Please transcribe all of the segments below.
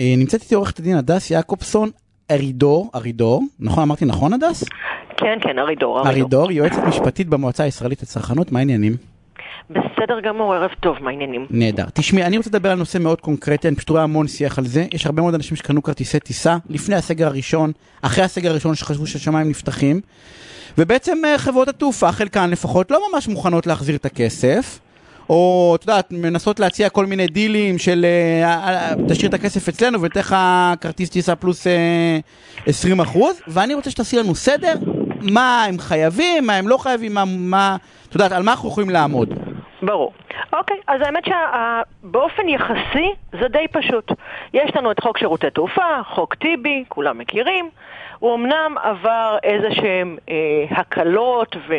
אה, נמצאת איתי עורכת הדין הדס יעקובסון ארידור, ארידור, נכון אמרתי נכון הדס? כן, כן, ארידור, ארידור, יועצת משפטית במועצה הישראלית לצרכנות, מה העניינים? בסדר גמור, ערב טוב, מה העניינים? נהדר. תשמעי, אני רוצה לדבר על נושא מאוד קונקרטי, אני פשוט רואה המון שיח על זה. יש הרבה מאוד אנשים שקנו כרטיסי טיסה לפני הסגר הראשון, אחרי הסגר הראשון שחשבו שהשמיים נפתחים, ובעצם אה, חברות התעופה, חלקן לפחות, לא ממש מוכנות להחזיר את הכסף. או את יודעת, מנסות להציע כל מיני דילים של אה, אה, תשאיר את הכסף אצלנו וניתן לך כרטיס טיסה פלוס 20 אחוז, ואני רוצה שתעשי לנו סדר, מה הם חייבים, מה הם לא חייבים, מה, מה, את יודעת, על מה אנחנו יכולים לעמוד. ברור. אוקיי, אז האמת שבאופן יחסי זה די פשוט. יש לנו את חוק שירותי תעופה, חוק טיבי, כולם מכירים. הוא אמנם עבר איזה שהם אה, הקלות, ו...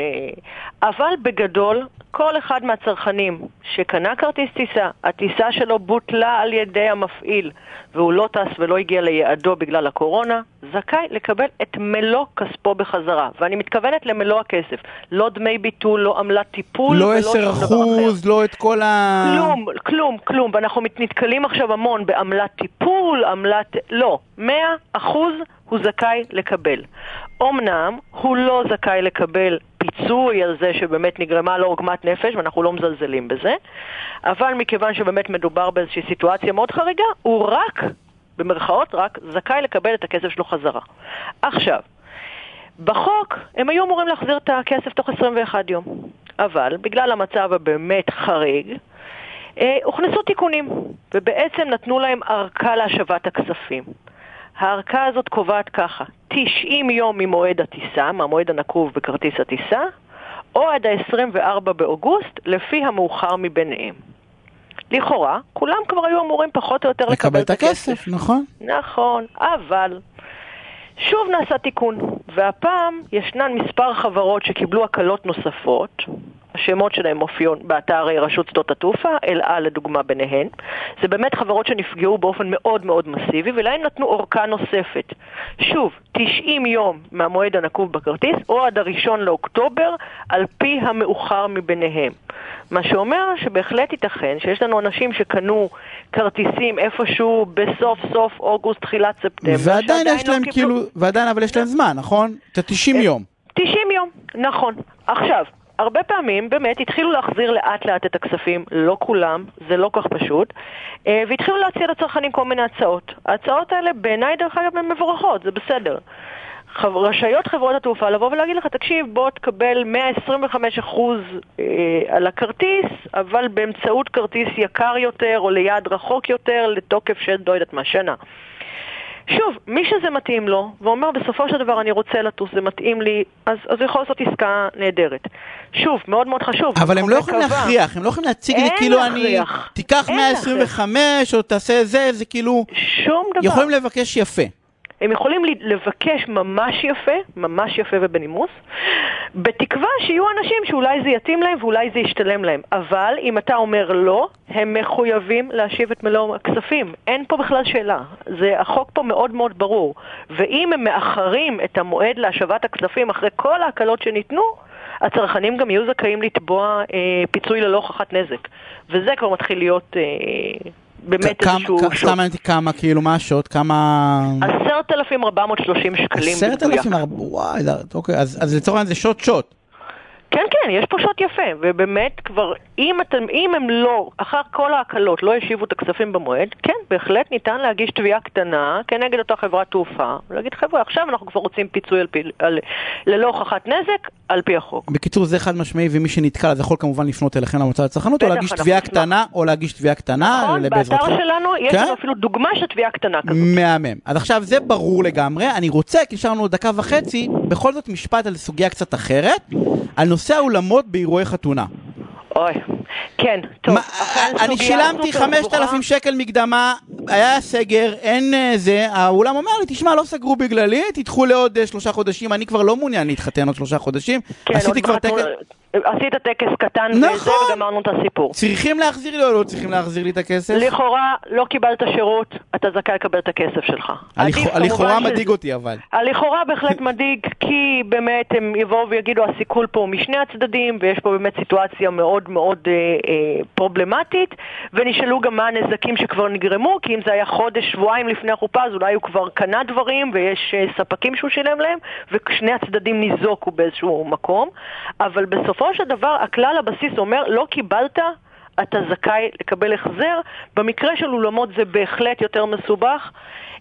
אבל בגדול כל אחד מהצרכנים שקנה כרטיס טיסה, הטיסה שלו בוטלה על ידי המפעיל והוא לא טס ולא הגיע ליעדו בגלל הקורונה, זכאי לקבל את מלוא כספו בחזרה. ואני מתכוונת למלוא הכסף. לא דמי ביטול, לא עמלת טיפול לא עשר אחוז, לא את כל ה... כלום, כלום, כלום. ואנחנו נתקלים עכשיו המון בעמלת טיפול, עמלת... לא. מאה אחוז הוא זכאי לקבל. אמנם הוא לא זכאי לקבל פיצוי על זה שבאמת נגרמה לו עוגמת נפש, ואנחנו לא מזלזלים בזה, אבל מכיוון שבאמת מדובר באיזושהי סיטואציה מאוד חריגה, הוא רק, במרכאות רק, זכאי לקבל את הכסף שלו חזרה. עכשיו, בחוק הם היו אמורים להחזיר את הכסף תוך 21 יום, אבל בגלל המצב הבאמת חריג, אה, הוכנסו תיקונים, ובעצם נתנו להם ארכה להשבת הכספים. הארכה הזאת קובעת ככה, 90 יום ממועד הטיסה, מהמועד הנקוב בכרטיס הטיסה, או עד ה-24 באוגוסט, לפי המאוחר מביניהם. לכאורה, כולם כבר היו אמורים פחות או יותר לקבל את הכסף. נכון. נכון, אבל שוב נעשה תיקון, והפעם ישנן מספר חברות שקיבלו הקלות נוספות, השמות שלהם מופיעים באתר רשות שדות התעופה, אל על לדוגמה ביניהן. זה באמת חברות שנפגעו באופן מאוד מאוד מסיבי, ולהן נתנו אורכה נוספת. שוב, 90 יום מהמועד הנקוב בכרטיס, או עד הראשון לאוקטובר, על פי המאוחר מביניהם. מה שאומר שבהחלט ייתכן שיש לנו אנשים שקנו כרטיסים איפשהו בסוף סוף אוגוסט, תחילת ספטמבר, ועדיין יש להם לא כאילו, ועדיין אבל יש להם זמן, נכון? את ה-90 אה, יום. 90 יום, נכון. עכשיו, הרבה פעמים באמת התחילו להחזיר לאט לאט את הכספים, לא כולם, זה לא כך פשוט, אה, והתחילו להציע לצרכנים כל מיני הצעות. ההצעות האלה בעיניי דרך אגב הן מבורכות, זה בסדר. רשאיות חברות התעופה לבוא ולהגיד לך, תקשיב, בוא תקבל 125% אה, על הכרטיס, אבל באמצעות כרטיס יקר יותר או ליעד רחוק יותר לתוקף של, לא יודעת מה, שנה. שוב, מי שזה מתאים לו, ואומר בסופו של דבר אני רוצה לטוס, זה מתאים לי, אז, אז הוא יכול לעשות עסקה נהדרת. שוב, מאוד מאוד חשוב. אבל הם לא יכולים להכריח, הם לא יכולים להציג לי כאילו להכריח. אני, תיקח 125 או תעשה זה, זה כאילו... שום דבר. יכולים לבקש יפה. הם יכולים לבקש ממש יפה, ממש יפה ובנימוס, בתקווה שיהיו אנשים שאולי זה יתאים להם ואולי זה ישתלם להם. אבל אם אתה אומר לא, הם מחויבים להשיב את מלוא הכספים. אין פה בכלל שאלה. זה, החוק פה מאוד מאוד ברור. ואם הם מאחרים את המועד להשבת הכספים אחרי כל ההקלות שניתנו, הצרכנים גם יהיו זכאים לתבוע אה, פיצוי ללא הוכחת נזק. וזה כבר מתחיל להיות... אה, באמת איזשהו. סתם מעניין כמה, כאילו, מה השוט? כמה... עשרת אלפים ארבע מאות שלושים שקלים. עשרת אלפים ארבע... וואי, אוקיי, אז לצורך העניין זה שוט שוט. כן, כן, יש פה שוט יפה, ובאמת כבר, אם, אתם, אם הם לא, אחר כל ההקלות, לא השיבו את הכספים במועד, כן, בהחלט ניתן להגיש תביעה קטנה כנגד אותה חברת תעופה, ולהגיד, חבר'ה, עכשיו אנחנו כבר רוצים פיצוי על פי, על, ללא הוכחת נזק, על פי החוק. בקיצור, זה חד משמעי, ומי שנתקל, אז יכול כמובן לפנות אליכם למוצר לצרכנות, או להגיש תביעה קטנה, או להגיש תביעה קטנה, נכון, באתר שלנו יש כן? לנו אפילו דוגמה של תביעה קטנה כזאת. מהמם. אז עכשיו, זה ברור לגמרי, אני רוצה, כי נשארנו דקה וחצי, בכל זאת משפט על סוגיה קצת אחרת, על נושא האולמות באירועי חתונה. אוי, כן, טוב. מה, אני שילמתי 5,000 שקל מקדמה, היה סגר, אין אה, זה, האולם אומר לי, תשמע, לא סגרו בגללי, תדחו לעוד אה, שלושה חודשים, אני כבר לא מעוניין להתחתן עוד שלושה חודשים. כן, עשיתי כבר תקן... עשית טקס קטן נכון. וזה, וגמרנו את הסיפור. צריכים להחזיר לי או לא צריכים להחזיר לי את הכסף? לכאורה לא קיבלת שירות, אתה זכאי לקבל את הכסף שלך. הלכאורה מדאיג אותי אבל. הלכאורה בהחלט מדאיג, כי באמת הם יבואו ויגידו הסיכול פה הוא משני הצדדים, ויש פה באמת סיטואציה מאוד מאוד אה, אה, פרובלמטית, ונשאלו גם מה הנזקים שכבר נגרמו, כי אם זה היה חודש, שבועיים לפני החופה, אז אולי הוא כבר קנה דברים, ויש אה, ספקים שהוא שילם להם, ושני הצדדים ניזוקו באיזשהו מקום. אבל בסופו של דבר, הכלל הבסיס אומר, לא קיבלת, אתה זכאי לקבל החזר. במקרה של אולמות זה בהחלט יותר מסובך.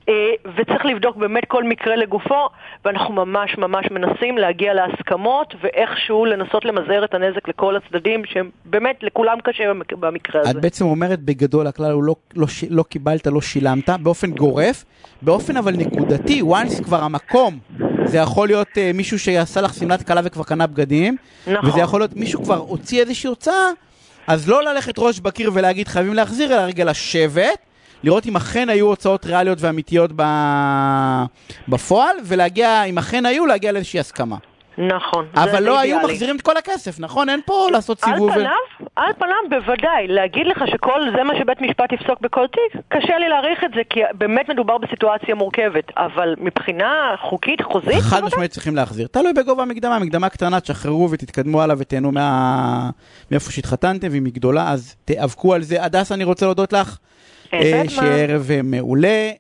אה, וצריך לבדוק באמת כל מקרה לגופו, ואנחנו ממש ממש מנסים להגיע להסכמות ואיכשהו לנסות למזער את הנזק לכל הצדדים, שבאמת לכולם קשה במק- במקרה הזה. את בעצם אומרת בגדול הכלל הוא לא, לא, לא קיבלת, לא שילמת, באופן גורף, באופן אבל נקודתי, once כבר המקום, זה יכול להיות uh, מישהו שעשה לך שמלת כלה וכבר קנה בגדים, נכון. וזה יכול להיות מישהו כבר הוציא איזושהי הוצאה, אז לא ללכת ראש בקיר ולהגיד חייבים להחזיר, אלא רגע לשבת, לראות אם אכן היו הוצאות ריאליות ואמיתיות ב... בפועל, ולהגיע, אם אכן היו, להגיע לאיזושהי הסכמה. נכון, אבל זה לא היו. מחזירים את כל הכסף, נכון? אין פה לעשות על סיבוב. ו- פניו, על פניו בוודאי, להגיד לך שכל זה מה שבית משפט יפסוק בכל תיק, קשה לי להעריך את זה, כי באמת מדובר בסיטואציה מורכבת, אבל מבחינה חוקית, חוזית, חד בוודאי. משמעית צריכים להחזיר. תלוי בגובה המקדמה, מקדמה קטנה, תשחררו ותתקדמו הלאה ותהנו מה... מאיפה שהתחתנתם, ואם היא גדולה, אז תיאבקו על זה. הדס, אני רוצה להודות לך, אה, בעד מה. שיהיה ערב אה, מעולה.